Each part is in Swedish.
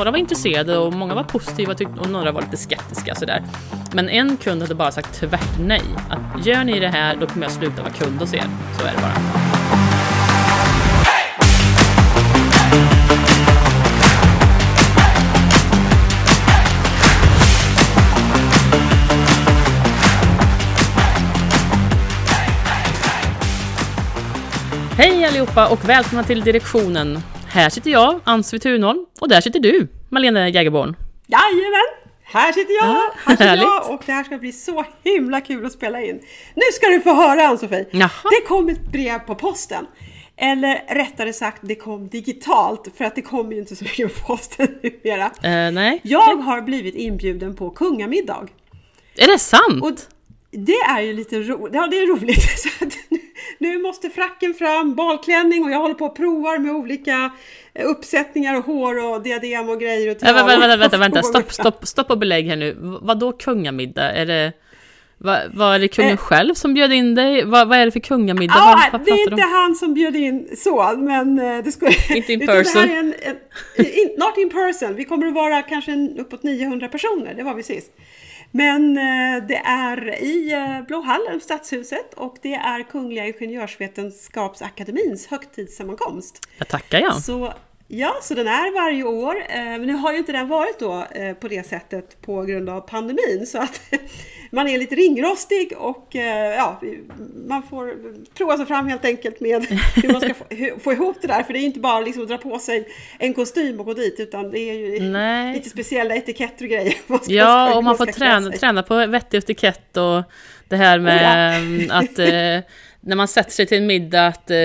några var intresserade och många var positiva och några var lite skeptiska sådär. Men en kund hade bara sagt tvärt nej. Att gör ni det här, då kommer jag sluta vara kund hos er. Så är det bara. Hej allihopa och välkomna till direktionen. Här sitter jag, Ann-Sofie Thunholm, och där sitter du, Malena Jägerborn. Jajamän! Här sitter jag, ja, här sitter jag och det här ska bli så himla kul att spela in. Nu ska du få höra Ann-Sofie! Det kom ett brev på posten. Eller rättare sagt, det kom digitalt för att det kommer ju inte så mycket på posten numera. Uh, nej. Jag har blivit inbjuden på kungamiddag. Är det sant? Och det är ju lite roligt. Ja, det är roligt. Så nu måste fracken fram, balklänning och jag håller på och provar med olika eh, uppsättningar och hår och diadem och grejer. Och äh, vänta, vänta, vänta, vänta. Stopp, stopp, stopp och belägg här nu. Vad då kungamiddag? Är det... Var, var det kungen eh, själv som bjöd in dig? Vad, vad är det för kungamiddag? Ah, vad, det är inte om? han som bjöd in så, men eh, det skulle... Inte in person? En, en, in, not in person. Vi kommer att vara kanske uppåt 900 personer, det var vi sist. Men eh, det är i eh, Blå hallen, Stadshuset och det är Kungliga Ingenjörsvetenskapsakademins högtidssammankomst. Jag tackar ja. Så, ja, så den är varje år. Eh, men nu har ju inte den varit då på det sättet på grund av pandemin så att man är lite ringrostig och eh, ja, man får prova sig fram helt enkelt med hur man ska få, få ihop det där. För det är inte bara liksom att dra på sig en kostym och gå dit utan det är ju Nej. lite speciella etiketter och grejer. Ja, och man får träna, träna på vettig etikett och det här med oh ja. att eh, när man sätter sig till en middag att eh,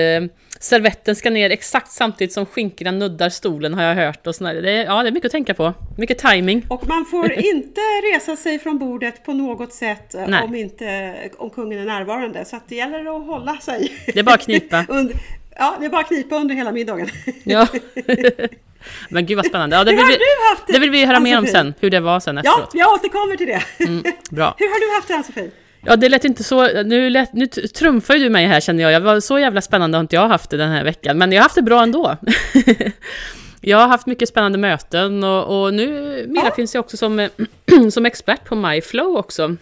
servetten ska ner exakt samtidigt som skinkorna nuddar stolen har jag hört. Och det, ja, det är mycket att tänka på. Mycket timing. Och man får inte resa sig från bordet på något sätt eh, om, inte, om kungen är närvarande. Så att det gäller att hålla sig. Det är bara att knipa. under, ja, det är bara att knipa under hela middagen. Ja. Men gud vad spännande. Ja, det, vill vi, det vill vi höra mer om sen, hur det var sen efteråt. Ja, jag återkommer till det. Mm, bra. Hur har du haft det Ann-Sofie? Ja, det lät inte så... Nu, lät, nu trumfar ju du mig här känner jag. jag var, så jävla spännande har inte jag haft det den här veckan. Men jag har haft det bra ändå. jag har haft mycket spännande möten och, och nu Mira ja. finns jag också som, som expert på MyFlow också.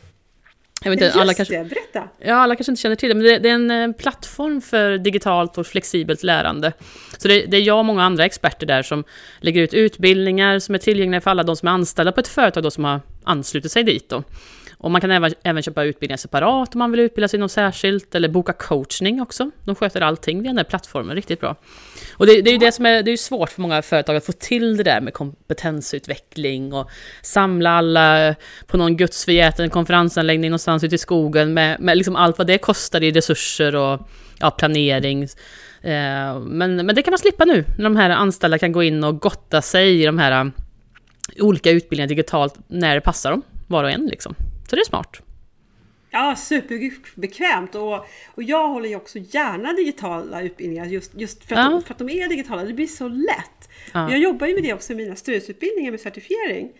Jag vet inte, alla kanske, det, berätta! Ja, alla kanske inte känner till det, men det, det är en eh, plattform för digitalt och flexibelt lärande. Så det, det, är jag och många andra experter där som lägger ut utbildningar som är tillgängliga för alla de som är anställda på ett företag då, som har anslutit sig dit. Då. Och man kan även, även köpa utbildningar separat om man vill utbilda sig i något särskilt, eller boka coachning också. De sköter allting via den här plattformen riktigt bra. Och det, det är ju det som är, det är svårt för många företag att få till det där med kompetensutveckling och samla alla på någon gudsförgäten konferensanläggning någonstans ute i skogen med, med liksom allt vad det kostar i resurser och ja, planering. Eh, men, men det kan man slippa nu, när de här anställda kan gå in och gotta sig i de här um, olika utbildningarna digitalt när det passar dem, var och en liksom. Så det är smart. Ja, superbekvämt och, och jag håller ju också gärna digitala utbildningar just, just för, att ja. de, för att de är digitala. Det blir så lätt. Ja. Jag jobbar ju med det också i mina styrelseutbildningar med certifiering.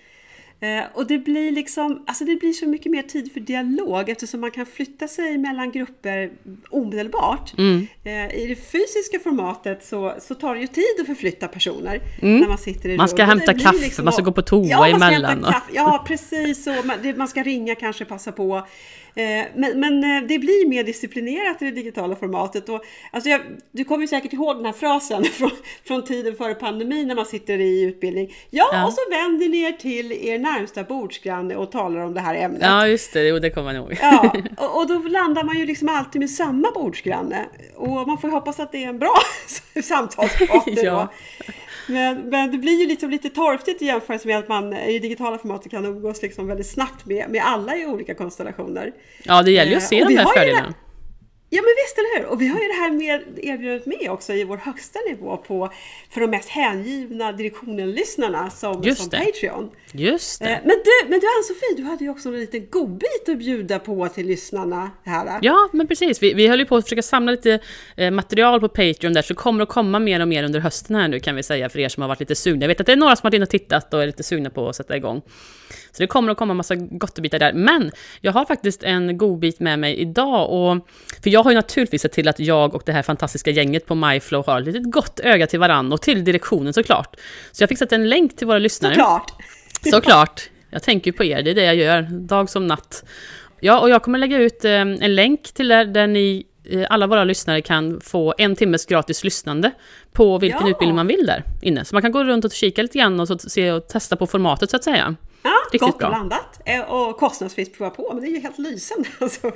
Eh, och det blir liksom, alltså det blir så mycket mer tid för dialog eftersom man kan flytta sig mellan grupper omedelbart. Mm. Eh, I det fysiska formatet så, så tar det ju tid att förflytta personer mm. när man sitter i Man ska rum. hämta kaffe, liksom, man ska gå på toa ja, emellan. Ja, precis. Och man, det, man ska ringa kanske, passa på. Eh, men, men, eh, det blir mer disciplinerat i det digitala formatet. Och, alltså jag, du kommer säkert ihåg den här frasen från, från tiden före pandemin när man sitter i utbildning. Ja, ja. och så vänder ni er till er närmsta bordsgranne och talar om det här ämnet. Ja, just det. Jo, det kommer man ihåg. Ja, och, och, då landar man ju liksom alltid med samma bordsgranne. Och man får hoppas att det är en bra samtalspartner ja. Men, men det blir ju liksom lite torftigt i jämförelse med att man i digitala formatet kan umgås liksom väldigt snabbt med, med alla i olika konstellationer. Ja, det gäller ju att se eh, de här fördelarna. Ja men visst, eller hur? Och vi har ju det här med erbjudandet med också i vår högsta nivå på för de mest hängivna direktionen-lyssnarna som, som Patreon. Just det. Eh, men du, men du Ann-Sofie, du hade ju också en liten godbit att bjuda på till lyssnarna här. Ja, men precis. Vi, vi höll ju på att försöka samla lite eh, material på Patreon där, så det kommer att komma mer och mer under hösten här nu kan vi säga för er som har varit lite sugna. Jag vet att det är några som har varit inne och tittat och är lite sugna på att sätta igång. Så det kommer att komma massa gottebitar där. Men jag har faktiskt en godbit med mig idag. Och, för jag har ju naturligtvis sett till att jag och det här fantastiska gänget på MyFlow har ett litet gott öga till varann och till direktionen såklart. Så jag fick sätta en länk till våra lyssnare. Såklart! Såklart! Jag tänker på er, det är det jag gör, dag som natt. Ja, och jag kommer lägga ut eh, en länk till där, där ni eh, alla våra lyssnare kan få en timmes gratis lyssnande på vilken ja. utbildning man vill där inne. Så man kan gå runt och kika lite grann och så se och testa på formatet så att säga. Ja, Riktigt gott bra. blandat. Eh, och kostnadsfritt prova på, men det är ju helt lysande. Alltså.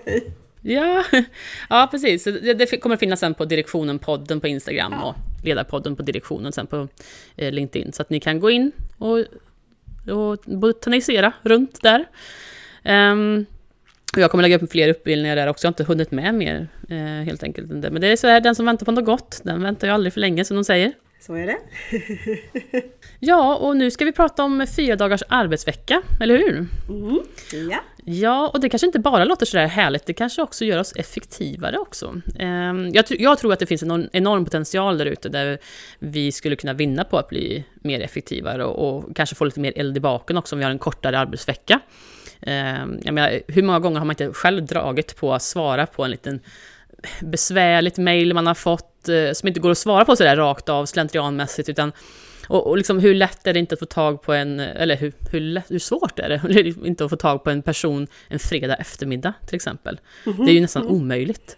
Ja, ja precis. Det, det kommer finnas sen på Direktionen-podden på Instagram ja. och Ledarpodden på Direktionen sen på eh, LinkedIn. Så att ni kan gå in och, och botanisera runt där. Um, och jag kommer lägga upp fler utbildningar där också, jag har inte hunnit med mer eh, helt enkelt. Men det är så här, den som väntar på något gott, den väntar ju aldrig för länge som de säger. Så är det. ja, och nu ska vi prata om fyra dagars arbetsvecka, eller hur? Mm, ja. Ja, och det kanske inte bara låter sådär härligt, det kanske också gör oss effektivare också. Ehm, jag, jag tror att det finns en enorm potential där ute där vi skulle kunna vinna på att bli mer effektivare och, och kanske få lite mer eld i baken också om vi har en kortare arbetsvecka. Ehm, jag menar, hur många gånger har man inte själv dragit på att svara på en liten besvärligt mail man har fått, eh, som inte går att svara på sådär rakt av slentrianmässigt, utan och, och liksom, hur lätt är det inte att få tag på en, eller hur, hur, lätt, hur svårt är det inte att få tag på en person en fredag eftermiddag till exempel? Mm -hmm. Det är ju nästan mm -hmm. omöjligt.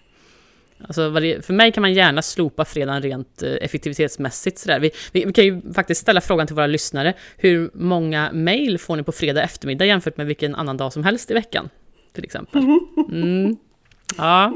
Alltså, för mig kan man gärna slopa fredagen rent eh, effektivitetsmässigt. Sådär. Vi, vi, vi, kan ju faktiskt ställa frågan till våra lyssnare. Hur många mejl får ni på fredag eftermiddag jämfört med vilken annan dag som helst i veckan? Till exempel. Mm. Ja,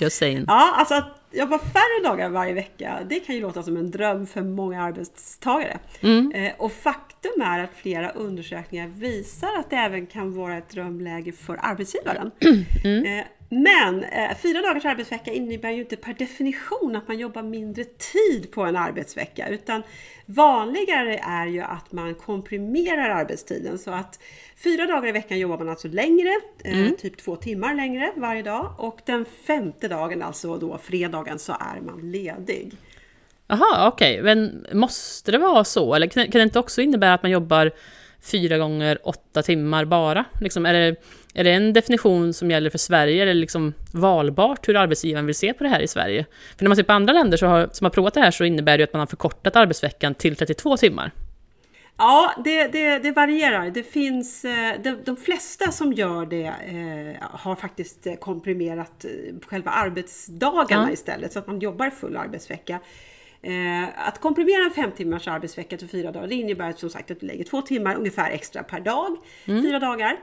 just saying. Ja, alltså att jobba färre dagar varje vecka, det kan ju låta som en dröm för många arbetstagare. Mm. Eh, och faktum är att flera undersökningar visar att det även kan vara ett drömläge för arbetsgivaren. Mm. Eh, men eh, fyra dagars arbetsvecka innebär ju inte per definition att man jobbar mindre tid på en arbetsvecka utan vanligare är ju att man komprimerar arbetstiden så att fyra dagar i veckan jobbar man alltså längre, eh, mm. typ två timmar längre varje dag och den femte dagen, alltså då fredagen, så är man ledig. Jaha, okej, okay. men måste det vara så? Eller kan det inte också innebära att man jobbar fyra gånger åtta timmar bara? Liksom, är, det, är det en definition som gäller för Sverige? Är det liksom valbart hur arbetsgivaren vill se på det här i Sverige? För när man ser på andra länder så har, som har provat det här så innebär det att man har förkortat arbetsveckan till 32 timmar. Ja, det, det, det, varierar. Det finns, eh, de, de flesta som gör det eh, har faktiskt komprimerat eh, själva arbetsdagarna ja. istället, så att man jobbar full arbetsvecka. Eh, att komprimera en fem timmars arbetsvecka till fyra dagar, det innebär som sagt att du lägger två timmar ungefär extra per dag, mm. fyra dagar.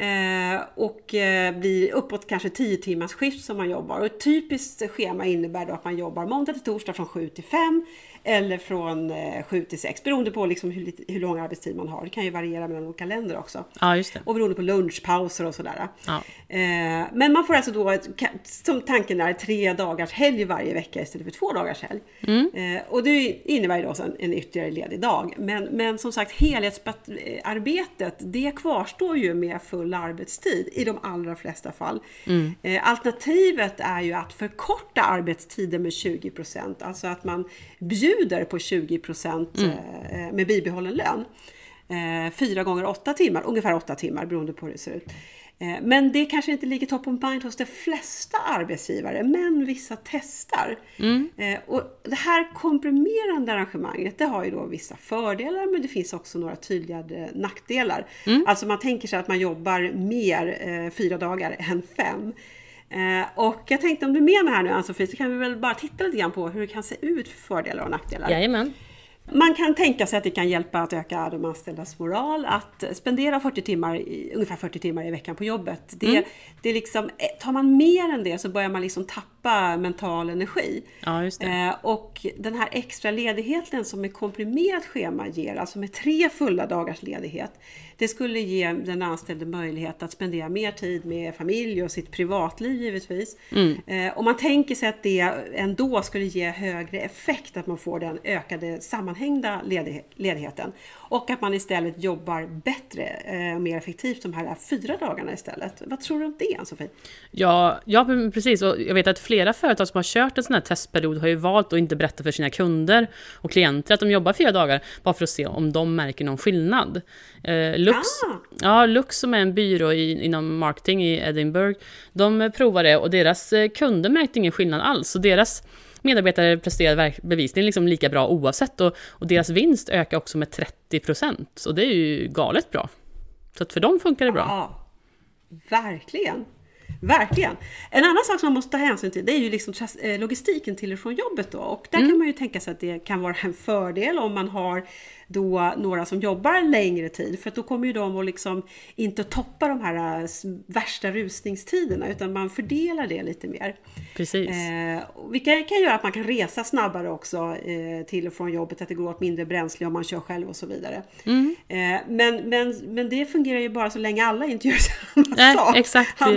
Eh, och eh, blir uppåt kanske 10 timmars skift som man jobbar. Och ett typiskt schema innebär då att man jobbar måndag till torsdag från 7 till 5 eller från 7 eh, till 6 beroende på liksom hur, hur lång arbetstid man har. Det kan ju variera mellan olika länder också. Ja, just det. Och beroende på lunchpauser och sådär. Ja. Eh, men man får alltså då, som tanken är, tre dagars helg varje vecka istället för två dagars helg. Mm. Eh, och det innebär ju då en, en ytterligare ledig dag. Men, men som sagt, helhetsarbetet det kvarstår ju med full arbetstid i de allra flesta fall. Mm. Alternativet är ju att förkorta arbetstiden med 20 procent, alltså att man bjuder bjuder på 20 procent mm. Eh, med bibehållen lön. Eh, fyra gånger åtta timmar, ungefär åtta timmar beroende på hur det ser ut. Eh, men det kanske inte ligger top of mind hos de flesta arbetsgivare, men vissa testar. Mm. Och det här komprimerande arrangemanget, det har ju då vissa fördelar, men det finns också några tydliga nackdelar. Mm. Alltså man tänker sig att man jobbar mer fyra dagar än fem. Eh, och jag tänkte om du är med mig här nu Ann-Sofie så kan vi väl bara titta lite grann på hur det kan se ut för fördelar och nackdelar. Jajamän. Man kan tänka sig att det kan hjälpa att öka de anställdas moral att spendera 40 timmar, ungefär 40 timmar i veckan på jobbet. Det, mm. det liksom, eh, tar man mer än det så börjar man liksom tappa mental energi. Ja. Eh, och den här extra ledigheten som ett komprimerat schema ger, alltså med tre fulla dagars ledighet, det skulle ge den anställde möjlighet att spendera mer tid med familj och sitt privatliv givetvis. Mm. Eh, och man tänker sig att det ändå skulle ge högre effekt, att man får den ökade sammanhängda ledigheten. Och att man istället jobbar bättre och eh, mer effektivt de här fyra dagarna istället. Vad tror du om det, Ann-Sofie? Ja, ja, precis. Och jag vet att flera företag som har kört en sån här testperiod har ju valt att inte berätta för sina kunder och klienter att de jobbar fyra dagar, bara för att se om de märker någon skillnad. Eh, Lux, ah. ja, Lux som är en byrå i, inom marketing i Edinburgh, de provade och deras eh, kunder märkte ingen skillnad alls. Så deras medarbetare presterar bevisligen liksom lika bra oavsett och, och deras vinst ökar också med 30 procent. Så det är ju galet bra. Så att för dem funkar det bra. Ja, verkligen. Verkligen. En annan sak som man måste ta hänsyn till det är ju liksom eh, logistiken till och från jobbet då. Och där mm. kan man ju tänka sig att det kan vara en fördel om man har då några som jobbar längre tid. För då kommer ju de att liksom inte toppa de här äh, värsta rusningstiderna utan man fördelar det lite mer. Precis. Eh, vilket kan göra att man kan resa snabbare också eh, till och från jobbet, att det går åt mindre bränsle om man kör själv och så vidare. Mm. Eh, men, men, men det fungerar ju bara så länge alla inte gör samma Nej, sak. Exakt. Han,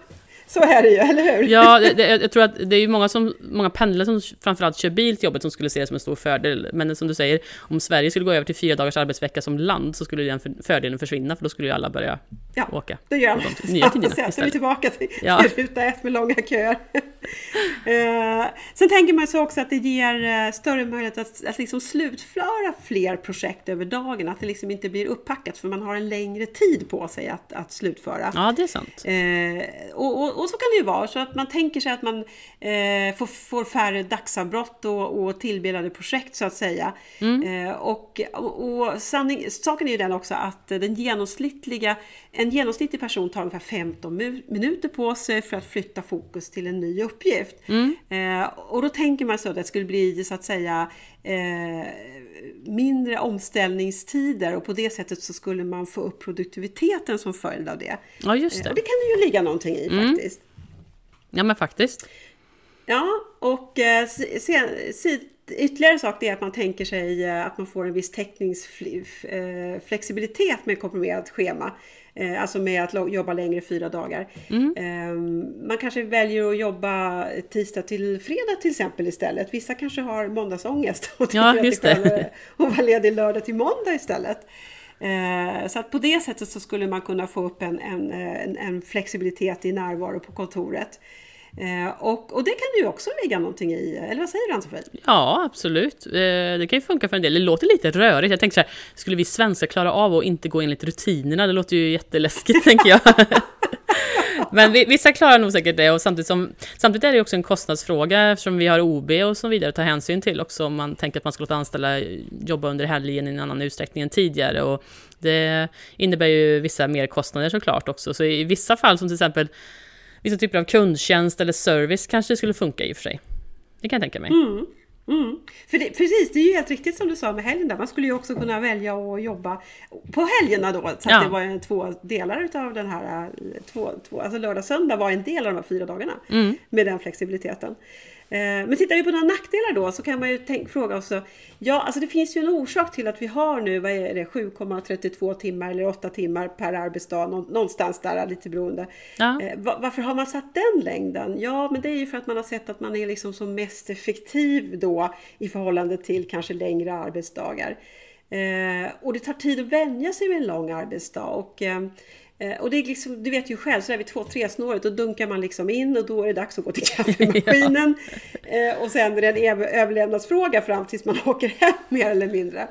Så är det ju, eller hur? Ja, det, det, jag tror att det är ju många, som, många pendlare som framförallt kör bil till jobbet som skulle se det som en stor fördel. Men som du säger, om Sverige skulle gå över till fyra dagars arbetsvecka som land så skulle den fördelen försvinna för då skulle ju alla börja ja, åka. då gör alla nya tiderna Så är vi tillbaka till, ja. ruta ett med långa köer. uh, sen tänker man sig också att det ger uh, större möjlighet att, att liksom slutföra fler projekt över dagen. Att det liksom inte blir upppackat för man har en längre tid på sig att, att slutföra. Ja, det är sant. Uh, och, och och så kan det ju vara, så att man tänker sig att man eh, får, får färre dagsavbrott och, och tillbildade projekt så att säga. Mm. Eh, och och sanning, saken är ju den också att den genomsnittliga, en genomsnittlig person tar ungefär 15 minuter på sig för att flytta fokus till en ny uppgift. Mm. Eh, och då tänker man så att det skulle bli så att säga eh, mindre omställningstider och på det sättet så skulle man få upp produktiviteten som följd av det. Ja, just det. Och det kan det ju ligga någonting i mm. faktiskt. Ja, men faktiskt. Ja, och eh, sen, ytterligare sak är att man tänker sig eh, att man får en viss täckningsflexibilitet med komprimerat schema. Eh, alltså med att jobba längre fyra dagar. Mm. Ehm, man kanske väljer att jobba tisdag till fredag till exempel istället. Vissa kanske har måndagsångest och tycker ja, just att det är vara ledig lördag till måndag istället. Eh, så att på det sättet så skulle man kunna få upp en, en, en, en flexibilitet i närvaro på kontoret. Eh, och, och det kan ju också ligga någonting i, eller vad säger du Ann-Sofie? Ja, absolut. Eh, det kan ju funka för en del. Det låter lite rörigt. Jag tänker så här, skulle vi svenskar klara av att inte gå enligt rutinerna? Det låter ju jätteläskigt, tänker jag. Men vissa klarar nog säkert det och samtidigt, som, samtidigt är det också en kostnadsfråga eftersom vi har OB och så vidare att ta hänsyn till också om man tänker att man ska låta anställda jobba under helgen i en annan utsträckning än tidigare. Och det innebär ju vissa merkostnader såklart också. Så i vissa fall som till exempel vissa typer av kundtjänst eller service kanske skulle funka i och för sig. Det kan jag tänka mig. Mm. Mm. För det, precis, det är ju helt riktigt som du sa med helgen där. Man skulle ju också kunna välja att jobba på helgerna då. Så ja. det var två delar utav den här, två, två, alltså lördag söndag var en del av de här fyra dagarna. Mm. Med den flexibiliteten. Eh, men tittar vi på några nackdelar då så kan man ju tänk, fråga också. Ja, alltså det finns ju en orsak till att vi har nu, vad är det, 7,32 timmar eller 8 timmar per arbetsdag, någonstans där, lite beroende. Ja. Eh, varför har man satt den längden? Ja, men det är ju för att man har sett att man är liksom som mest effektiv då i förhållande till kanske längre arbetsdagar. Eh, och det tar tid att vänja sig vid en lång arbetsdag. Och, och det är liksom, du vet ju själv, så där vid två, tre snåret, då dunkar man liksom in och då är det dags att gå till kaffemaskinen. ja. Eh, och sen är det en överlevnadsfråga fram tills man åker hem mer eller mindre.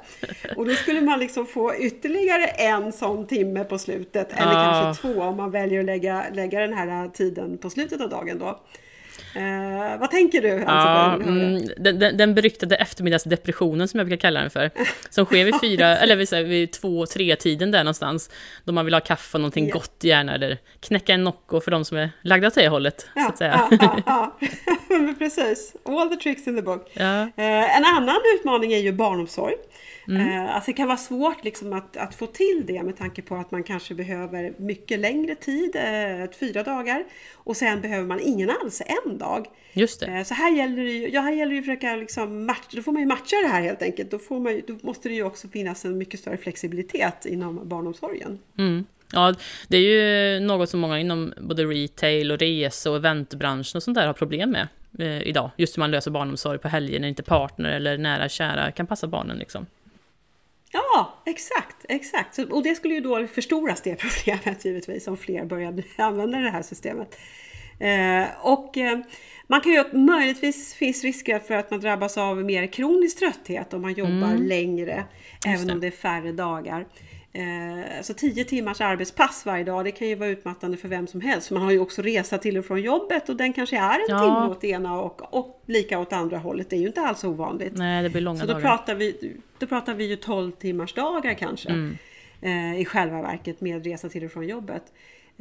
Och då skulle man liksom få ytterligare en sån timme på slutet, eller ah. kanske två om man väljer att lägga, lägga den här tiden på slutet av dagen då. Eh, vad tänker du? Ja, mm, den, den, den beryktade eftermiddagsdepressionen som jag brukar kalla den för. Som sker vid fyra, eller vid, här, vid två, tre tiden där någonstans. Då man vill ha kaffe och någonting yeah. gott gärna, eller knäcka en Nocco för de som är lagda åt det hållet. Ja, så att säga. ja, ja, ja. precis. All the tricks in the book. Ja. Eh, en annan utmaning är ju barnomsorg. Mm. Eh, alltså det kan vara svårt liksom att, att få till det med tanke på att man kanske behöver mycket längre tid, eh, fyra dagar. Och sen behöver man ingen alls, en dag. Just det. Eh, så här gäller det ju, ja, här gäller det att försöka liksom matcha, då får man ju matcha det här helt enkelt. Då, får man, då måste det ju också finnas en mycket större flexibilitet inom barnomsorgen. Mm. Ja, det är ju något som många inom både retail och rese och eventbranschen och sånt där har problem med. eh, idag. Just hur man löser barnomsorg på helger när inte partner eller nära kära kan passa barnen liksom. Ja, exakt, exakt. Och det skulle ju då förstoras det problemet givetvis om fler började använda det här systemet. Eh, och eh, man kan ju möjligtvis finns risker för att man drabbas av mer kronisk trötthet om man jobbar mm. längre, även om det är färre dagar. Eh, så 10 timmars arbetspass varje dag, det kan ju vara utmattande för vem som helst. Man har ju också resa till och från jobbet och den kanske är en ja. timme åt ena och, och lika åt andra hållet. Det är ju inte alls ovanligt. Nej, det blir långa så då dagar. Pratar vi, då pratar vi ju 12 timmars dagar kanske. Mm. Eh, I själva verket med resa till och från jobbet.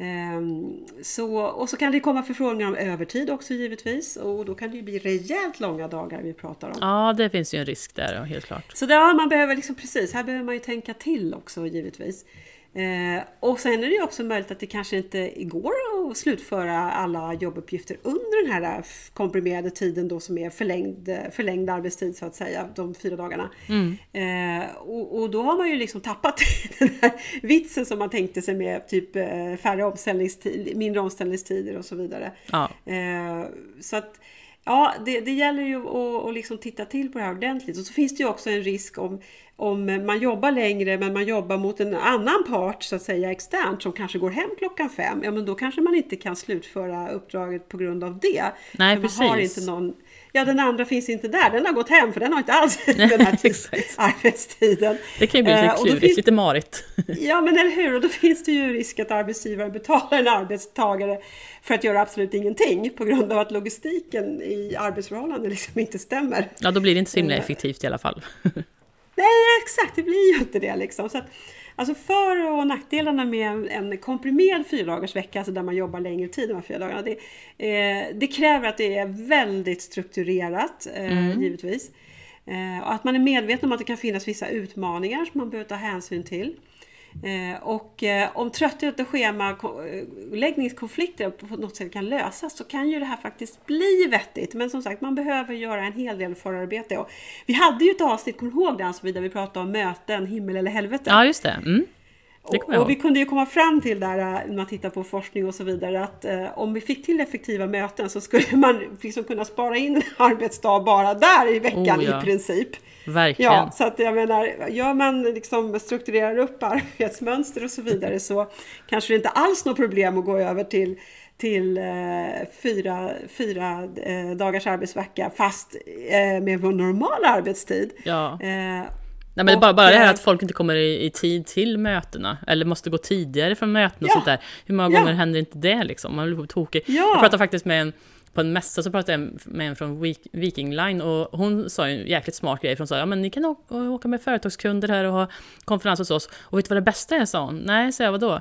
Ehm, så, och så kan det komma förfrågningar om övertid också givetvis och då kan det ju bli rejält långa dagar vi pratar om. Ja, det finns ju en risk där, helt klart. Så där, man behöver liksom precis, här behöver man ju tänka till också givetvis. Eh, och sen är det ju också möjligt att det kanske inte går att slutföra alla jobbuppgifter under den här komprimerade tiden då som är förlängd, förlängd arbetstid så att säga, de fyra dagarna. Mm. Eh, och, och, då har man ju liksom tappat den här vitsen som man tänkte sig med typ eh, färre omställningstid, mindre omställningstider och så vidare. Ja. Eh, så att Ja, det, det gäller ju att, att liksom titta till på det här ordentligt. Och så finns det ju också en risk om, om man jobbar längre men man jobbar mot en annan part så att säga externt som kanske går hem klockan fem. Ja men då kanske man inte kan slutföra uppdraget på grund av det. Nej, för precis. Man har inte någon, ja den andra finns inte där, den har gått hem för den har inte alls den här arbetstiden. Det kan ju bli lite eh, klurigt, finns, lite marigt. ja men eller hur, och då finns det ju risk att arbetsgivaren betalar en arbetstagare för att göra absolut ingenting på grund av att logistiken i arbetsförhållanden liksom inte stämmer. Ja då blir det inte så himla eh, effektivt i alla fall. Nej exakt, det blir ju inte det liksom. Så att, Alltså för och nackdelarna med en komprimerad fyradagarsvecka, alltså där man jobbar längre tid, de här fyra dagarna, det, eh, det kräver att det är väldigt strukturerat, eh, mm. givetvis. Eh, och att man är medveten om att det kan finnas vissa utmaningar som man behöver ta hänsyn till. Eh, och eh, om trötthet och schemaläggningskonflikter på något sätt kan lösas så kan ju det här faktiskt bli vettigt. Men som sagt, man behöver göra en hel del förarbete. Och vi hade ju ett avsnitt, kommer du ihåg det, där vi pratade om möten, himmel eller helvete? Ja, just det. Mm. Och, och, vi kunde ju komma fram till där, eh, när man tittar på forskning och så vidare, att eh, om vi fick till effektiva möten så skulle man liksom kunna spara in en arbetsdag bara där i veckan oh, ja. i princip. Verkligen. Ja, så att jag menar, gör man liksom strukturerar upp arbetsmönster och så vidare så kanske det inte alls något problem att gå över till till eh, fyra, fyra eh, dagars arbetsvecka fast eh, med vår normala arbetstid. Ja. Nej men och, bara, bara det här att folk inte kommer i, i, tid till mötena, eller måste gå tidigare från möten och ja, sånt där. Hur många gånger ja. händer inte det liksom? Man blir tokig. Ja. Jag pratade faktiskt med en på en mässa så pratade jag med en från Viking Line och hon sa en jäkligt smart grej. För hon sa ja men ni kan åka med företagskunder här och ha konferens hos oss. Och vet du vad det bästa är? sa hon. Nej, sa jag, vadå?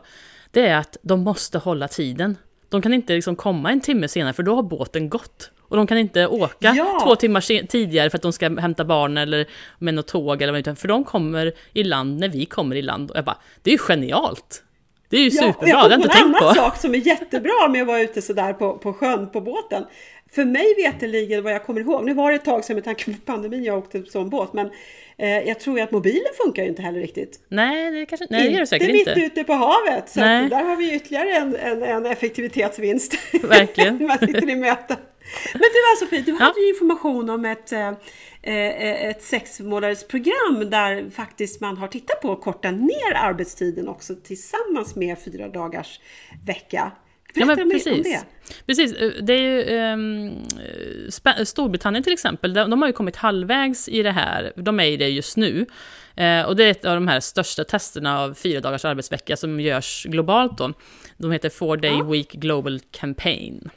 Det är att de måste hålla tiden. De kan inte liksom komma en timme senare för då har båten gått. Och de kan inte åka ja. två timmar tidigare för att de ska hämta barn eller med något tåg eller vad För de kommer i land när vi kommer i land. Och jag bara, det är ju genialt! Det är ju ja, superbra, det har jag inte tänkt på. En annan sak som är jättebra med att vara ute sådär på, på sjön, på båten. För mig veterligen, vad jag kommer ihåg, nu var det ett tag sedan med tanke på pandemin jag åkte på sån båt, men eh, jag tror ju att mobilen funkar ju inte heller riktigt. Nej, det kanske nej, det gör det säkert inte. Inte mitt ute på havet, så där har vi ytterligare en, en, en effektivitetsvinst. Verkligen. man sitter i möten. Men det var Sofie, du hade ju information om ett, eh, eh, ett sex månaders program där faktiskt man har tittat på att korta ner arbetstiden också tillsammans med fyra dagars vecka. Berätta ja, men precis. om det. Precis, eh, det är ju um, Storbritannien till exempel, de, har ju kommit halvvägs i det här, de är i det just nu. Uh, och det är ett av de här största testerna av fyra dagars arbetsvecka som görs globalt då. De heter Four Day ja. Week Global Campaign.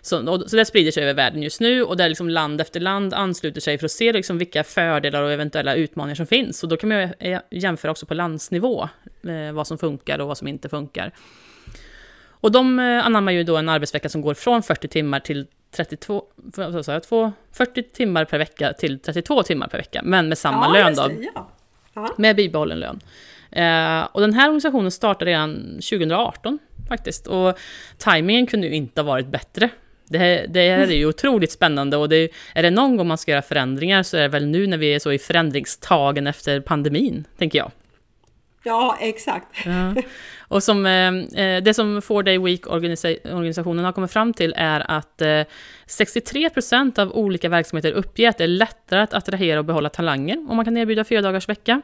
Så, och, så det sprider sig över världen just nu och där liksom land efter land ansluter sig för att se liksom vilka fördelar och eventuella utmaningar som finns. Och då kan man jämföra också på landsnivå eh, vad som funkar och vad som inte funkar. Och de eh, anammar ju då en arbetsvecka som går från 40 timmar till 32, vad sa jag, 2, 40 timmar per vecka till 32 timmar per vecka, men med samma ja, lön då. Ja. Med bibehållen lön. Eh, och den här organisationen startade redan 2018 faktiskt. Och tajmingen kunde ju inte ha varit bättre. Det här, det här är ju otroligt spännande och det, är det någon gång man ska göra förändringar så är det väl nu när vi är så i förändringstagen efter pandemin, tänker jag. Ja, exakt. Ja. Och som, eh, eh det som Four Day Week-organisationen har kommit fram till är att eh, 63% av olika verksamheter uppger att det är lättare att attrahera och behålla talanger om man kan erbjuda fyra dagars vecka.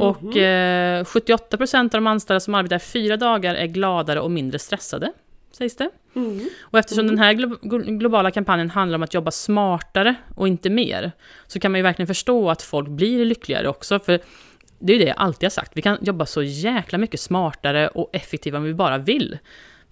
Och mhm. eh, 78% av de anställda som arbetar fyra dagar är gladare och mindre stressade, sägs det. Mm. Och eftersom mm. den här glo globala kampanjen handlar om att jobba smartare och inte mer, så kan man ju verkligen förstå att folk blir lyckligare också, för det är det jag alltid har sagt, vi kan jobba så jäkla mycket smartare och effektivare om vi bara vill.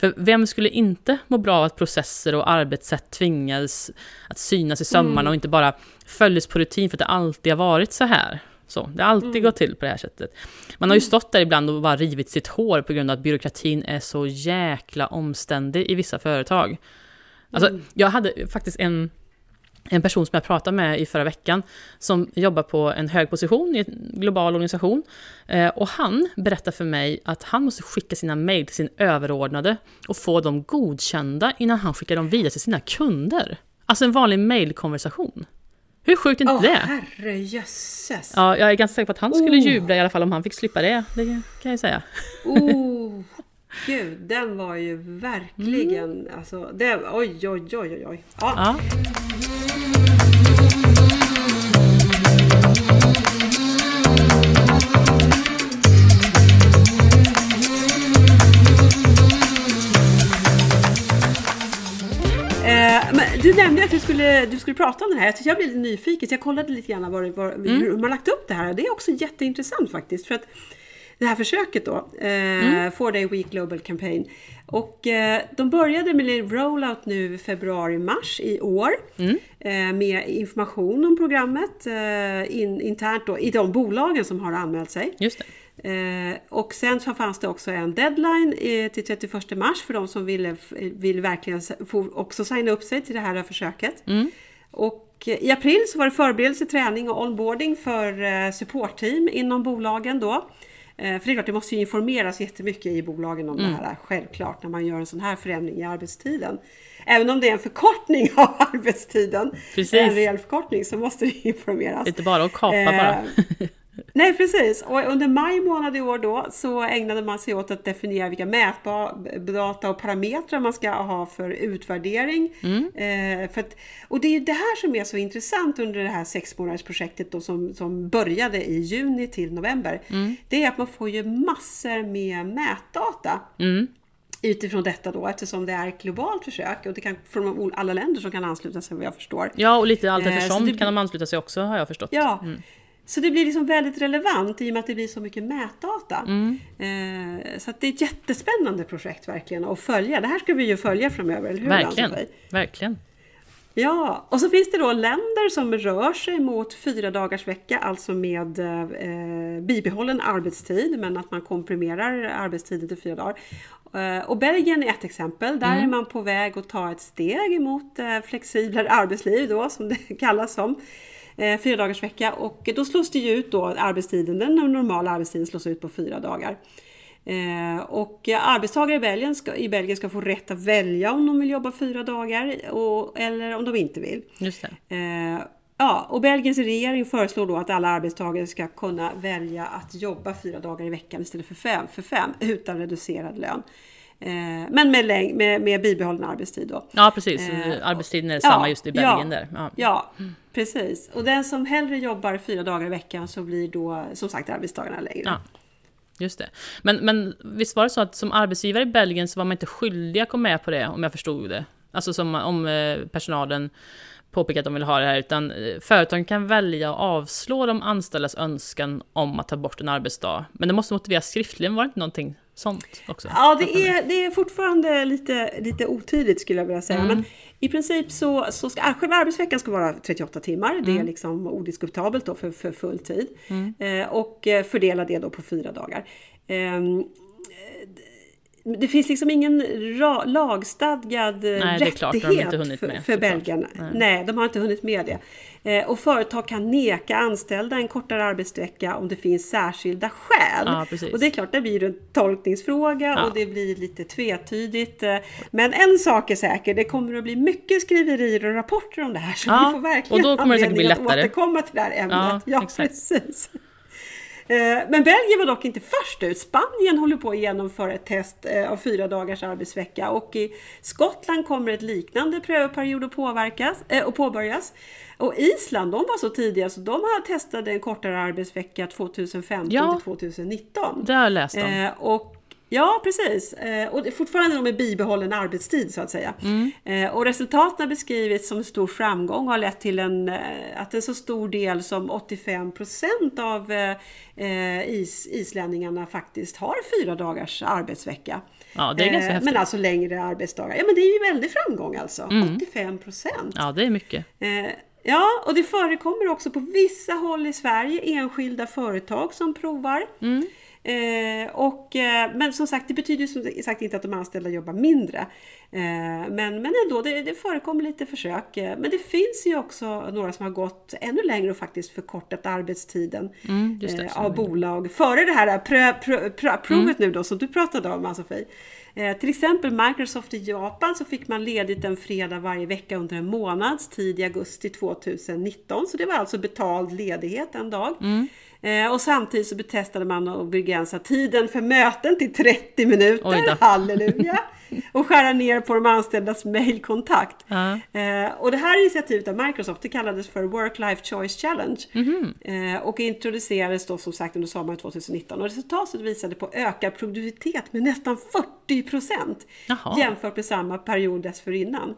För vem skulle inte må bra av att processer och arbetssätt tvingades att synas i sömmarna mm. och inte bara följdes på rutin för att det alltid har varit så här? Så, det har alltid mm. gått till på det här sättet. Man har ju mm. stått där ibland och bara rivit sitt hår på grund av att byråkratin är så jäkla omständig i vissa företag. Alltså, mm. jag hade faktiskt en, en person som jag pratade med i förra veckan, som jobbar på en hög position i en global organisation. Eh, och han berättade för mig att han måste skicka sina mejl till sin överordnade och få dem godkända innan han skickar dem vidare till sina kunder. Alltså en vanlig mejlkonversation. Hur sjukt är inte oh, det? herrejösses! Ja, jag är ganska säker på att han skulle oh. jubla i alla fall om han fick slippa det. Det kan jag säga. Oh, gud, den var ju verkligen... Mm. Alltså, det, oj, oj, oj, oj, oj. Ja. ja. Du nämnde att du skulle, du skulle prata om det här. Jag blev lite nyfiken, så jag kollade lite grann var, var, mm. hur man lagt upp det här. Det är också jätteintressant faktiskt. För att det här försöket då, eh, mm. Four Day Week Global Campaign. Och eh, de började med en rollout nu februari-mars i år. Mm. Eh, med information om programmet eh, in, internt då, i de bolagen som har anmält sig. Just det. Eh, och sen så fanns det också en deadline eh, till 31 mars för de som ville, vill verkligen också signa upp sig till det här försöket. Mm. Och eh, i april så var det förberedelse, träning och onboarding för eh, supportteam inom bolagen då. Eh, för det är klart, det måste ju informeras jättemycket i bolagen om mm. det här, självklart, när man gör en sån här förändring i arbetstiden. Även om det är en förkortning av arbetstiden, Precis. en rejäl förkortning, så måste det informeras. Inte bara att kapa eh, bara. Nej precis, och under maj månad i år då så ägnade man sig åt att definiera vilka mätdata och parametrar man ska ha för utvärdering. Mm. Eh, för att, och det är det här som är så intressant under det här sexmånadersprojektet då som, som började i juni till november. Mm. Det är att man får ju massor med mätdata. Mm utifrån detta då eftersom det är ett globalt försök och det kan från alla länder som kan ansluta sig vad jag förstår. Ja och lite allt eftersom eh, kan de ansluta sig också har jag förstått. Ja, mm. Så det blir liksom väldigt relevant i och med att det blir så mycket mätdata. Mm. Eh, så det är ett jättespännande projekt verkligen att följa. Det här ska vi ju följa framöver, eller hur? Verkligen, verkligen. Ja, och så finns det då länder som rör sig mot fyra dagars vecka, alltså med eh, bibehållen arbetstid, men att man komprimerar arbetstiden till fyra dagar. Eh, och Belgien är ett exempel. Där mm. är man på väg att ta ett steg mot eh, flexiblare arbetsliv då, som det kallas som eh, fyra dagars vecka och då slås det ju ut då arbetstiden, den normala arbetstiden slås ut på fyra dagar. Eh, och arbetstagare i Belgien, ska, i Belgien ska få rätt att välja om de vill jobba fyra dagar och, eller om de inte vill. Just eh, ja, och Belgiens regering föreslår då att alla arbetstagare ska kunna välja att jobba fyra dagar i veckan istället för fem, för fem utan reducerad lön. Eh, men med, med, med bibehållen arbetstid då. Ja precis, eh, arbetstiden är samma ja, just i Belgien ja, där. Ja. ja, precis. Och den som hellre jobbar fyra dagar i veckan så blir då som sagt arbetsdagarna längre. Ja, just det. Men, men visst var det så att som arbetsgivare i Belgien så var man inte skyldig att gå med på det om jag förstod det? Alltså som om eh, personalen påpekar att de vill ha det här, utan företagen kan välja att avslå de anställdas önskan om att ta bort en arbetsdag. Men det måste motiveras skriftligen, var det inte någonting sånt också? Ja, det är, det är fortfarande lite, lite otydligt skulle jag vilja säga. Mm. Men i princip så, så ska själva arbetsveckan ska vara 38 timmar. Mm. Det är mm. liksom odiskutabelt då för, för full tid. Mm. Eh, och eh, fördela det då på fyra dagar. Eh, det finns liksom ingen lagstadgad Nej, rättighet för, för Belgien. Nej. Nej. de har inte hunnit med det. Eh, och företag kan neka anställda en kortare arbetsvecka om det finns särskilda skäl. Ja, och det är klart, det blir en tolkningsfråga ja. och det blir lite tvetydigt. Eh, men en sak är säker, det kommer att bli mycket skriverier och rapporter om det här. Så ja, vi får verkligen och då kommer det säkert bli lättare. att återkomma till det här ämnet. Ja, ja precis. Men Belgien var dock inte först ut. Spanien håller på att genomföra ett test av fyra dagars arbetsvecka och i Skottland kommer ett liknande prövoperiod att, påverkas, äh, påbörjas. Och Island, de var så tidiga så de har testat en kortare arbetsvecka 2015 ja, till 2019. Det har jag läst om. Eh, och Ja, precis. Eh, och fortfarande med bibehållen arbetstid så att säga. Mm. Eh, och resultaten har beskrivits som en stor framgång och har lett till en, eh, att en så stor del som 85 procent av is, islänningarna faktiskt har fyra dagars arbetsvecka. Ja, det är ganska häftigt. Men alltså längre arbetsdagar. Ja, men det är ju väldigt framgång alltså. Mm. 85 procent. Ja, det är mycket. Ja, och det förekommer också på vissa håll i Sverige enskilda företag som provar. Mm. Eh, och, eh, men som sagt, det betyder som sagt inte att de anställda jobbar mindre. Eh, men, men ändå, det, det förekommer lite försök. Eh, men det finns ju också några som har gått ännu längre och faktiskt förkortat arbetstiden mm, det, eh, av bolag. Före det här prö, prö, prö, provet mm. nu då som du pratade om Ann-Sofie. Eh, till exempel Microsoft i Japan så fick man ledigt en fredag varje vecka under en månads tid i augusti 2019. Så det var alltså betald ledighet en dag. Mm. Eh, och samtidigt så betestade man att begränsa tiden för möten till 30 minuter. Halleluja! och skära ner på de anställdas mailkontakt. Uh. Eh, och det här initiativet av Microsoft det kallades för Work-Life Choice Challenge mm -hmm. eh, och introducerades då som sagt under sommaren 2019 och resultatet visade på ökad produktivitet med nästan 40 procent jämfört med samma period dessförinnan.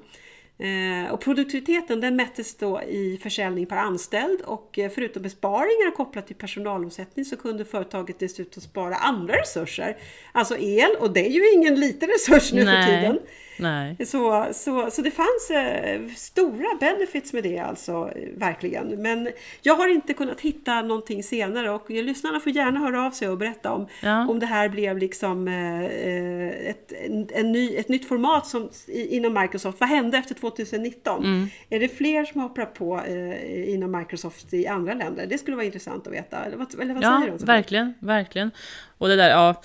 Eh, och produktiviteten den mättes då i försäljning per anställd och eh, förutom besparingar kopplat till personalomsättning så kunde företaget dessutom spara andra resurser. Alltså el och det är ju ingen liten resurs nu Nej. för tiden. Nej. Så, så, så det fanns eh, stora benefits med det alltså, verkligen. Men jag har inte kunnat hitta någonting senare och lyssnarna får gärna höra av sig och berätta om, ja. om det här blev liksom eh, eh ett, en, en ny, ett nytt format som, i, inom Microsoft. Vad hände efter 2019? Mm. Är det fler som hoppar på eh, inom Microsoft i andra länder? Det skulle vara intressant att veta. Eller vad, eller vad ja, säger du? verkligen, verkligen. Och det där, ja,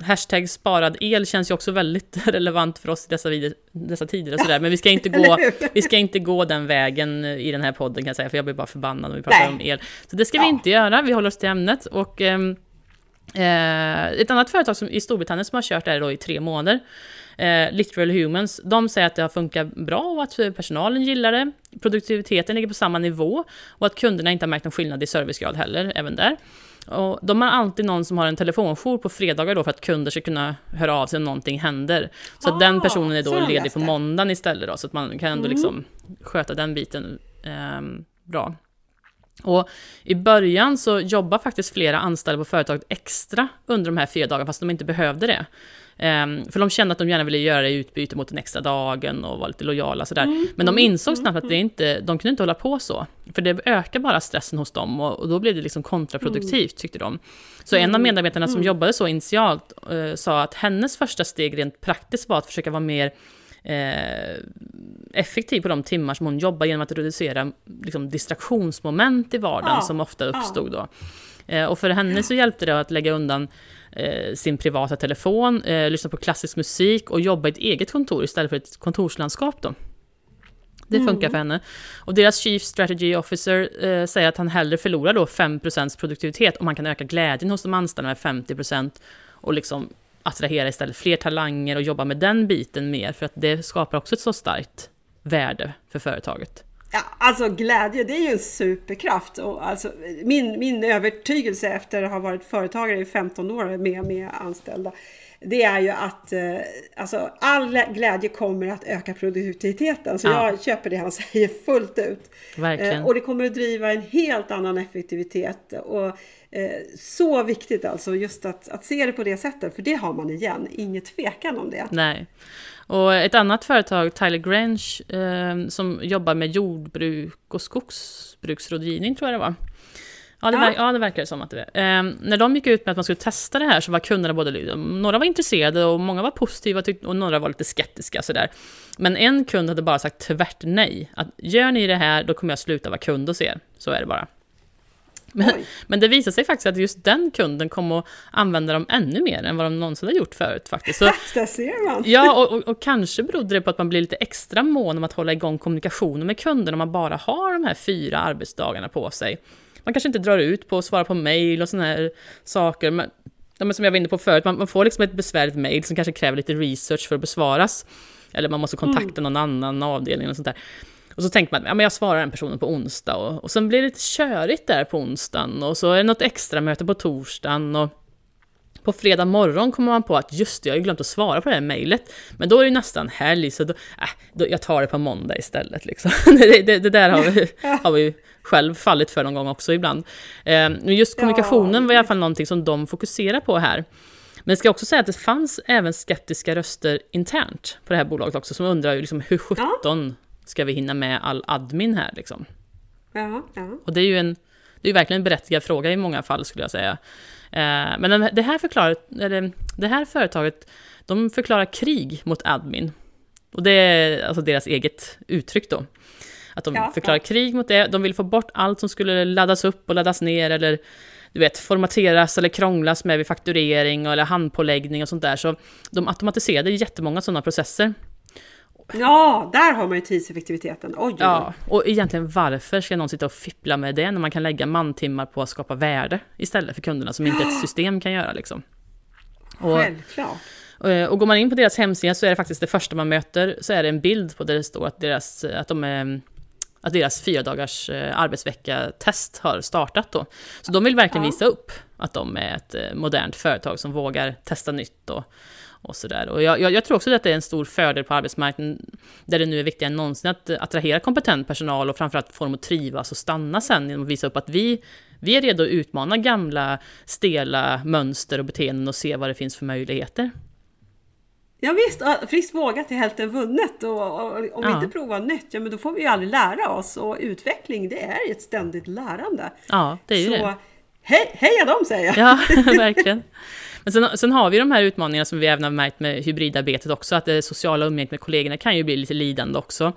hashtag sparad el känns ju också väldigt relevant för oss i dessa, vid, dessa tider och sådär. Men vi ska, inte gå, vi ska inte gå den vägen i den här podden kan jag säga, för jag blir bara förbannad om vi pratar Nej. om el. Så det ska ja. vi inte göra, vi håller oss till ämnet. Och ehm, eh, ett annat företag som, i Storbritannien som har kört det här då i tre månader, eh, Literal Humans, de säger att det har funkat bra och att personalen gillar det. Produktiviteten ligger på samma nivå och att kunderna inte har märkt någon skillnad i servicegrad heller, även där. Och de har alltid någon som har en telefonjour på fredagar då för att kunder ska kunna höra av sig om någonting händer. Så ah, den personen är då ledig på måndagen istället då, så att man kan ändå mm. liksom sköta den biten eh, bra. Och i början så jobbar faktiskt flera anställda på företaget extra under de här fyra dagarna, fast de inte behövde det. Um, för de kände att de gärna ville göra det i utbyte mot den extra dagen och vara lite lojala sådär. Mm, Men de mm, insåg mm, snabbt att det mm. inte, de kunde inte hålla på så. För det ökar bara stressen hos dem och, och då blev det liksom kontraproduktivt tyckte de. Så en av medarbetarna som jobbade så initialt uh, sa att hennes första steg rent praktiskt var att försöka vara mer eh, effektiv på de timmar som hon jobbar genom att reducera liksom, distraktionsmoment i vardagen ja, som ofta uppstod då. Eh, och för henne så hjälpte det att lägga undan eh, sin privata telefon, eh, lyssna på klassisk musik och jobba i ett eget kontor istället för ett kontorslandskap då. Det funkar mm. för henne. Och deras Chief Strategy Officer eh, säger att han hellre förlorar då 5% produktivitet om han kan öka glädjen hos de anställda med 50% och liksom attrahera istället fler talanger och jobba med den biten mer, för att det skapar också ett så starkt värde för företaget. Ja, alltså glädje, det är ju en superkraft. Och alltså, min, min övertygelse efter att ha varit företagare i 15 år med, med anställda, det är ju att eh, alltså, all glädje kommer att öka produktiviteten. Så ja. jag köper det han säger fullt ut. Eh, och det kommer att driva en helt annan effektivitet. Och, eh, så viktigt alltså, just att, att se det på det sättet, för det har man igen, inget tvekan om det. Nej. Och ett annat företag, Tyler Grange, eh, som jobbar med jordbruk och skogsbruksrådgivning, tror jag det var. Ja, det, ja. Ver ja, det verkar som att det är. Eh, när de gick ut med att man skulle testa det här så var kunderna både, några var intresserade och många var positiva och några var lite skeptiska sådär. Men en kund hade bara sagt tvärt nej. Att gör ni det här, då kommer jag sluta vara kund hos er. Så är det bara. Men, men, det visade sig faktiskt att just den kunden kom att använda dem ännu mer än vad de någonsin har gjort förut faktiskt. Så, det ser man! Ja, och, och, och, kanske berodde det på att man blir lite extra mån om att hålla igång kommunikationen med kunden om man bara har de här fyra arbetsdagarna på sig. Man kanske inte drar ut på att svara på mail och sådana här saker. Men, men som jag var inne på förut, man, man får liksom ett besvärligt mail som kanske kräver lite research för att besvaras. Eller man måste kontakta mm. någon annan avdelning och sånt där. Och så tänker man, ja men jag svarar den personen på onsdag och, och sen blir det lite körigt där på onsdagen och så är det något extra möte på torsdagen och på fredag morgon kommer man på att just det, jag har ju glömt att svara på det här mejlet. Men då är det nästan helg, så då, äh, då, jag tar det på måndag istället. Liksom. det, det, det, där har vi, har vi själv fallit för någon gång också ibland. Eh, just kommunikationen var i alla fall någonting som de fokuserar på här. Men jag ska också säga att det fanns även skeptiska röster internt på det här bolaget också, som undrar liksom, hur sjutton ska vi hinna med all admin här liksom? Ja, ja. Och det är ju en, det är verkligen en berättigad fråga i många fall skulle jag säga. Eh, men det här, förklarar, eller, det här företaget, de förklarar krig mot admin. Och det är alltså deras eget uttryck då. Att de ja, förklarar ja. krig mot det, de vill få bort allt som skulle laddas upp och laddas ner eller du vet, formateras eller krånglas med vid fakturering eller handpåläggning och sånt där. Så de automatiserade jättemånga sådana processer. Ja, där har man ju tidseffektiviteten. Oj, ja, och egentligen varför ska någon sitta och fippla med det när man kan lägga mantimmar på att skapa värde istället för kunderna som inte ett system kan göra liksom. Och, Självklart. Och, eh, och går man in på deras hemsida så är det faktiskt det första man möter så är det en bild på där det står att deras, att de är att deras fyra dagars eh, arbetsvecka-test har startat då. Så de vill verkligen visa upp att de är ett eh, modernt företag som vågar testa nytt och, och sådär. Och jag, jag, jag, tror också att det är en stor fördel på arbetsmarknaden, där det nu är viktigare än någonsin att attrahera kompetent personal och framförallt få dem att trivas och stanna sen genom att visa upp att vi, vi är redo att utmana gamla stela mönster och beteenden och se vad det finns för möjligheter. Ja visst, friskt vågat är hälften vunnet och, och om ja. vi inte provar nytt, ja men då får vi ju aldrig lära oss och utveckling det är ett ständigt lärande. Ja, det är ju Så, det. Hej, heja dem säger jag! Ja, verkligen. Men sen, sen, har vi de här utmaningarna som vi även har märkt med hybridarbetet också, att det sociala umgänget med kollegorna kan ju bli lite lidande också.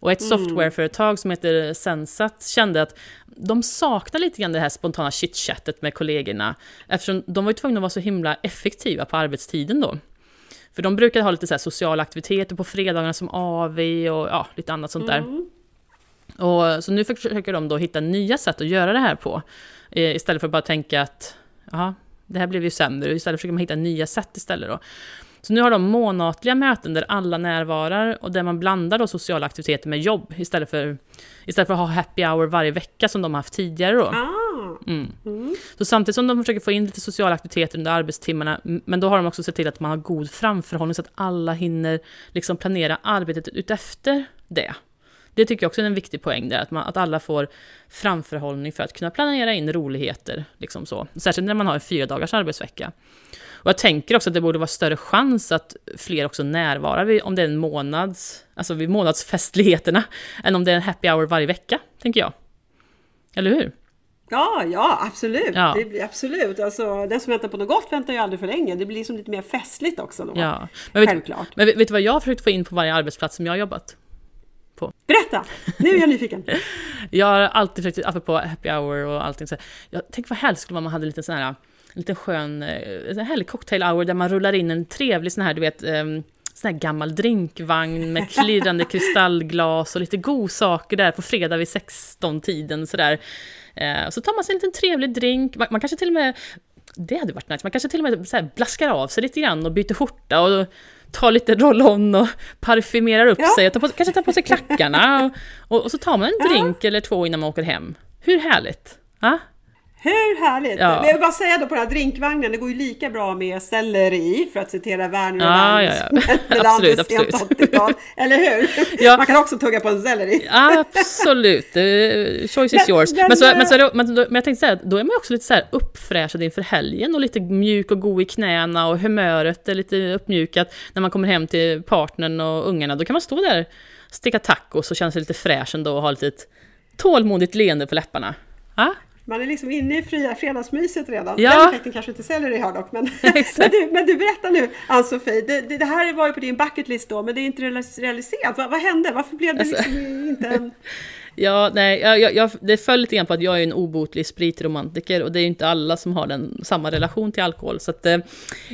Och ett mm. softwareföretag som heter Sensat kände att de saknar lite grann det här spontana chitchattet med kollegorna, eftersom de var ju tvungna att vara så himla effektiva på arbetstiden då. För de brukar ha lite så sociala aktiviteter på fredagarna som AV och ja, lite annat sånt där. Mm. Och, så nu försöker de då hitta nya sätt att göra det här på. Eh, istället för att bara tänka att ja, det här blev ju sämre. Istället försöker man hitta nya sätt istället då. Så nu har de månatliga möten där alla närvarar och där man blandar då sociala aktiviteter med jobb istället för, istället för att ha happy hour varje vecka som de har haft tidigare då. Ah. Mm. Mm. Så samtidigt som de försöker få in lite sociala aktiviteter under arbetstimmarna, men då har de också sett till att man har god framförhållning så att alla hinner liksom planera arbetet utefter det. Det tycker jag också är en viktig poäng där, att, man, att alla får framförhållning för att kunna planera in roligheter. Liksom så. Särskilt när man har en fyra dagars arbetsvecka. Och jag tänker också att det borde vara större chans att fler också närvarar vid, om det är en månads, alltså vid månadsfestligheterna, än om det är en happy hour varje vecka, tänker jag. Eller hur? Ja, ja absolut. Ja. Det blir absolut. Alltså, den som väntar på något gott väntar ju aldrig för länge. Det blir liksom lite mer festligt också då. Ja. Men vet, Självklart. Men vet, vet du vad jag har försökt få in på varje arbetsplats som jag har jobbat? På? Berätta! Nu är jag nyfiken. jag har alltid försökt, apropå happy hour och allting så jag tänk vad helst skulle vara om man hade lite sån här, en liten skön, en härlig cocktail hour där man rullar in en trevlig sån här, du vet, um, sån här gammal drinkvagn med klirrande kristallglas och lite godsaker där på fredag vid 16-tiden sådär. Eh, så tar man sig en liten trevlig drink, man, man kanske till och med det hade varit nice. Man kanske till och med så blaskar av sig lite grann och byter skjorta och tar lite roll-on och parfymerar upp ja. sig tar på, kanske tar på sig klackarna och, och, och så tar man en drink ja. eller två innan man åker hem. Hur härligt? Ah? Hur härligt! Ja. Men jag vill bara säga då på den här drinkvagnen, det går ju lika bra med selleri, för att citera Werner och ja, ja, ja. absolut, absolut. Eller hur? Ja. Man kan också tugga på en selleri. absolut, choice is yours. Men, men, så, men, så, men, men jag tänkte säga, då är man också lite så här uppfräschad inför helgen och lite mjuk och god i knäna och humöret är lite uppmjukat när man kommer hem till partnern och ungarna. Då kan man stå där, sticka tacos och känna sig lite fräsch ändå och ha lite tålmodigt leende på läpparna. Ja? Man är liksom inne i fria fredagsmyset redan. Ja. Den effekten kanske inte Sellery har dock. Men, men, du, men du berätta nu Ann-Sofie, det, det, det, här var ju på din bucketlist då men det är inte realiserat. Vad, vad hände? Varför blev det alltså, liksom inte en... Ja, nej, jag, jag, det föll lite grann på att jag är en obotlig spritromantiker och det är ju inte alla som har den, samma relation till alkohol. Så att, eh,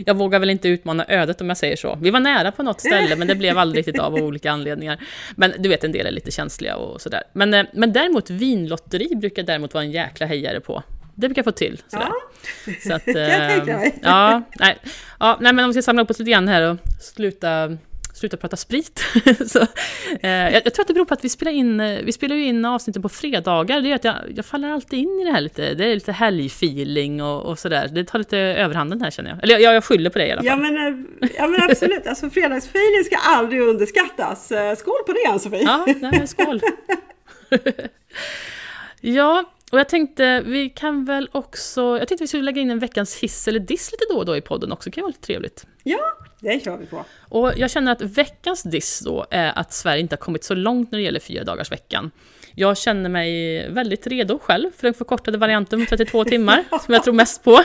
jag vågar väl inte utmana ödet om jag säger så. Vi var nära på något ställe men det blev aldrig riktigt av av olika anledningar. Men du vet, en del är lite känsliga och sådär. Men, eh, men däremot vinlotteri brukar däremot vara en jäkla hejare på. Det brukar jag få till. Sådär. Ja, så att, kan jag tänka mig. Eh, ja, nej, ja, nej, men om vi ska samla upp oss lite grann här och sluta sluta prata sprit. så, eh, jag, jag, tror att det beror på att vi spelar in, eh, vi spelar ju in avsnitten på fredagar. Det gör att jag, jag faller alltid in i det här lite, det är lite helgfeeling och, och sådär. Det tar lite överhanden här känner jag. Eller jag, jag skyller på det i alla fall. Ja men, eh, ja, men absolut, alltså fredagsfeeling ska aldrig underskattas. Eh, skål på det Ann-Sofie! Ja, nej, skål! ja, och jag tänkte, vi kan väl också... Jag tänkte vi skulle lägga in en veckans hiss eller diss lite då och då i podden också, det kan vara lite trevligt. Ja, det kör vi på. Och jag känner att veckans diss då är att Sverige inte har kommit så långt när det gäller fyra dagars veckan. Jag känner mig väldigt redo själv för den förkortade varianten på 32 timmar, som jag tror mest på.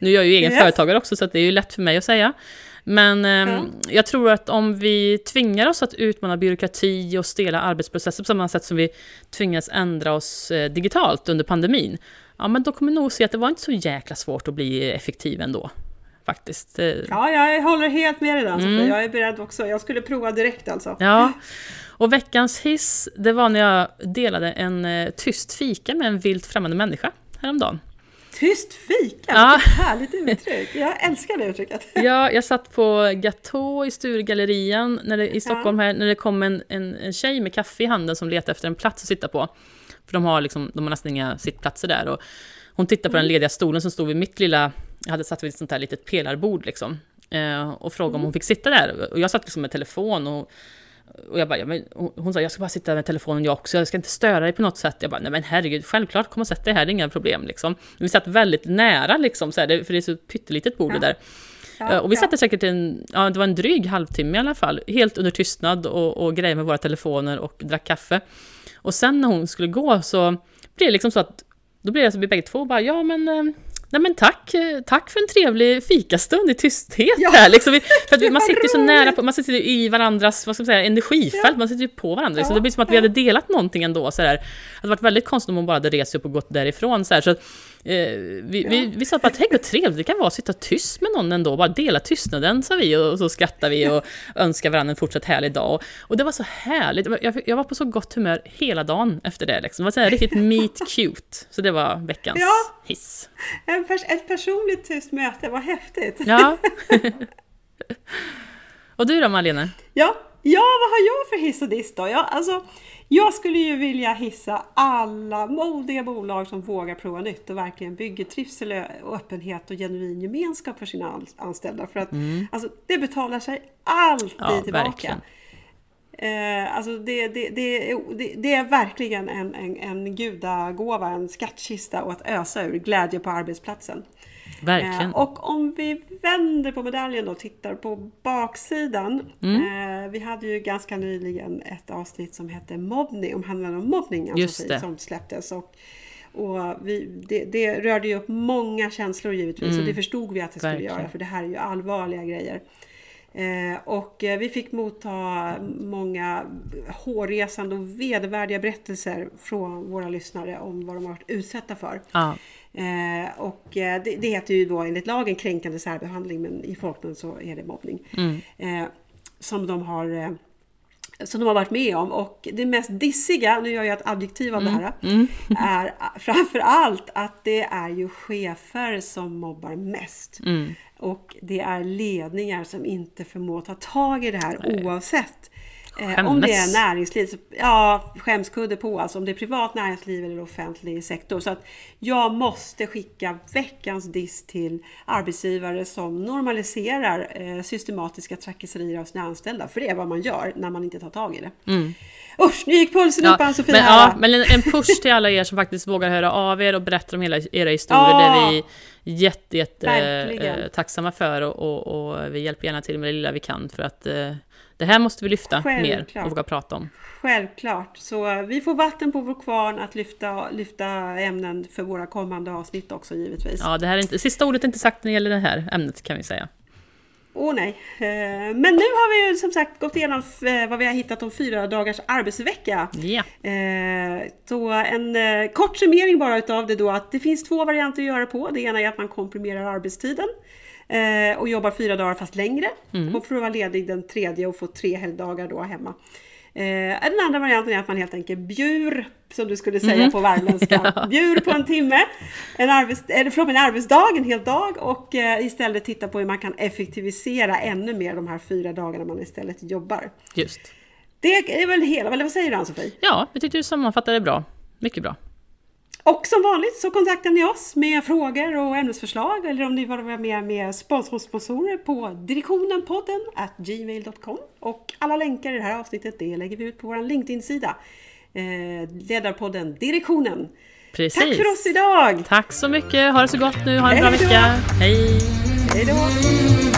Nu är jag ju egen yes. företagare också, så det är ju lätt för mig att säga. Men eh, ja. jag tror att om vi tvingar oss att utmana byråkrati och stela arbetsprocesser på samma sätt som vi tvingas ändra oss eh, digitalt under pandemin, ja men då kommer vi nog se att det var inte så jäkla svårt att bli effektiv ändå. Faktiskt. Eh, ja, jag håller helt med dig där, mm. Jag är beredd också. Jag skulle prova direkt alltså. Ja. Och veckans hiss, det var när jag delade en eh, tyst fika med en vilt främmande människa häromdagen. Tyst fika, ja. vilket härligt uttryck! Jag älskar det uttrycket. Ja, jag satt på Gatå i Sturegallerian när det, i Stockholm här, när det kom en, en, en tjej med kaffe i handen som letade efter en plats att sitta på. För de har, liksom, de har nästan inga sittplatser där. Och hon tittade på mm. den lediga stolen som stod vid mitt lilla, jag hade satt vid ett sånt här litet pelarbord liksom. Eh, och frågade mm. om hon fick sitta där. Och jag satt liksom med telefon och och jag bara, ja, men, hon, hon sa jag ska bara sitta med telefonen jag också, jag ska inte störa dig på något sätt. Jag bara, nej men herregud, självklart kom och sätt dig här, det är inga problem liksom. Vi satt väldigt nära liksom, så här, för det är så pyttelitet bord ja. där. Ja, eh, och vi satt ja. säkert en, ja det var en dryg halvtimme i alla fall, helt under tystnad och, och grejer med våra telefoner och drack kaffe. Och sen när hon skulle gå så blev det liksom så att, då blev det så vi bägge två bara, ja men eh, Nej men tack, tack för en trevlig fikastund i tysthet ja. här. Liksom. För att man sitter ju så nära på, man sitter i varandras vad ska man säga, energifält, ja. man sitter ju på varandra. Ja. Så det blir som att vi hade delat någonting ändå. Så där. Det hade varit väldigt konstigt om hon bara hade rest upp och gått därifrån. Så, här. så vi, ja. vi, vi sa bara, tänk vad trevligt det kan vara att sitta tyst med någon ändå, bara dela tystnaden, sa vi, och, så skrattar vi och önskar varandra en fortsatt härlig dag. Och, det var så härligt, jag, jag, var på så gott humör hela dagen efter det, liksom. det var så här riktigt meet cute. Så det var veckans ja. hiss. En pers ett personligt tyst möte, vad häftigt! Ja. och du då Malena? Ja, ja vad har jag för hiss och diss då? Ja, alltså, jag skulle ju vilja hissa alla modiga bolag som vågar prova nytt och verkligen bygger trivsel och öppenhet och genuin gemenskap för sina anställda. För att mm. alltså, det betalar sig alltid ja, tillbaka. Eh, alltså det, det, det, det, är verkligen en, en, en gudagåva, en skattkista och att ösa ur glädje på arbetsplatsen. Verkligen. Eh, och om vi vänder på medaljen och tittar på baksidan. Mm. Eh, vi hade ju ganska nyligen ett avsnitt som hette Mobbning, om handlade om mobbning, alltså, som släpptes. Och, och vi, det, det, rörde ju upp många känslor givetvis mm. och det förstod vi att det skulle Verkligen. göra för det här är ju allvarliga grejer. Eh, och eh, vi fick motta många hårresande och vedervärdiga berättelser från våra lyssnare om vad de har varit utsatta för. Ja. Eh, och eh, det, det, heter ju då enligt lagen kränkande särbehandling men i folkmun så är det mobbning. Mm. Eh, som de har eh, som de har varit med om. Och det mest dissiga, nu gör jag ett adjektiv av mm. det här, mm. är framför allt att det är ju chefer som mobbar mest. Mm. Och det är ledningar som inte förmår ta tag i det här Nej. oavsett Eh, om det är näringsliv, så, ja skämskudde på alltså om det är privat näringsliv eller offentlig sektor. Så att jag måste skicka veckans diss till arbetsgivare som normaliserar eh, systematiska trakasserier av sina anställda. För det är vad man gör när man inte tar tag i det. Mm. Usch, nu gick pulsen ja, upp Ann-Sofie men, Ja, men en, en push till alla er som faktiskt vågar höra av er och berätta om hela era historier. Ja. Där vi jätte, jätte eh, tacksamma för och, och, och, vi hjälper gärna till med det lilla vi kan för att eh, det här måste vi lyfta Självklart. mer och våga prata om. Självklart, så vi får vatten på vår kvarn att lyfta, lyfta ämnen för våra kommande avsnitt också givetvis. Ja, det här är inte, sista ordet är inte sagt när det gäller det här ämnet kan vi säga. Åh oh, nej. Eh, men nu har vi som sagt gått igenom eh, vad vi har hittat om fyra dagars arbetsvecka. Ja. Så en kort summering bara utav det då att det finns två varianter att göra på. Det ena är att man komprimerar arbetstiden och jobbar fyra dagar fast längre. Mm. Och får vara ledig den tredje och få tre helgdagar då hemma. Eh, den andra varianten är att man helt enkelt bjur, som du skulle säga mm. på värmländska, ja. bjur på en timme, en, arbets, eller förlåt, en arbetsdag, en hel dag och eh, istället titta på hur man kan effektivisera ännu mer de här fyra dagarna man istället jobbar. Just. Det är väl hela, eller vad säger du Ann-Sofie? Ja, jag tyckte du sammanfattade det bra. Mycket bra. Och som vanligt så kontaktar ni oss med frågor och ämnesförslag eller om ni vill vara med med sponsorer på direktionenpodden at gmail.com och alla länkar i det här avsnittet det lägger vi ut på vår LinkedIn-sida. Eh, ledarpodden Direktionen. Precis. Tack för oss idag! Tack så mycket, ha det så gott nu, ha en Hej bra vecka. Hej! Hej då!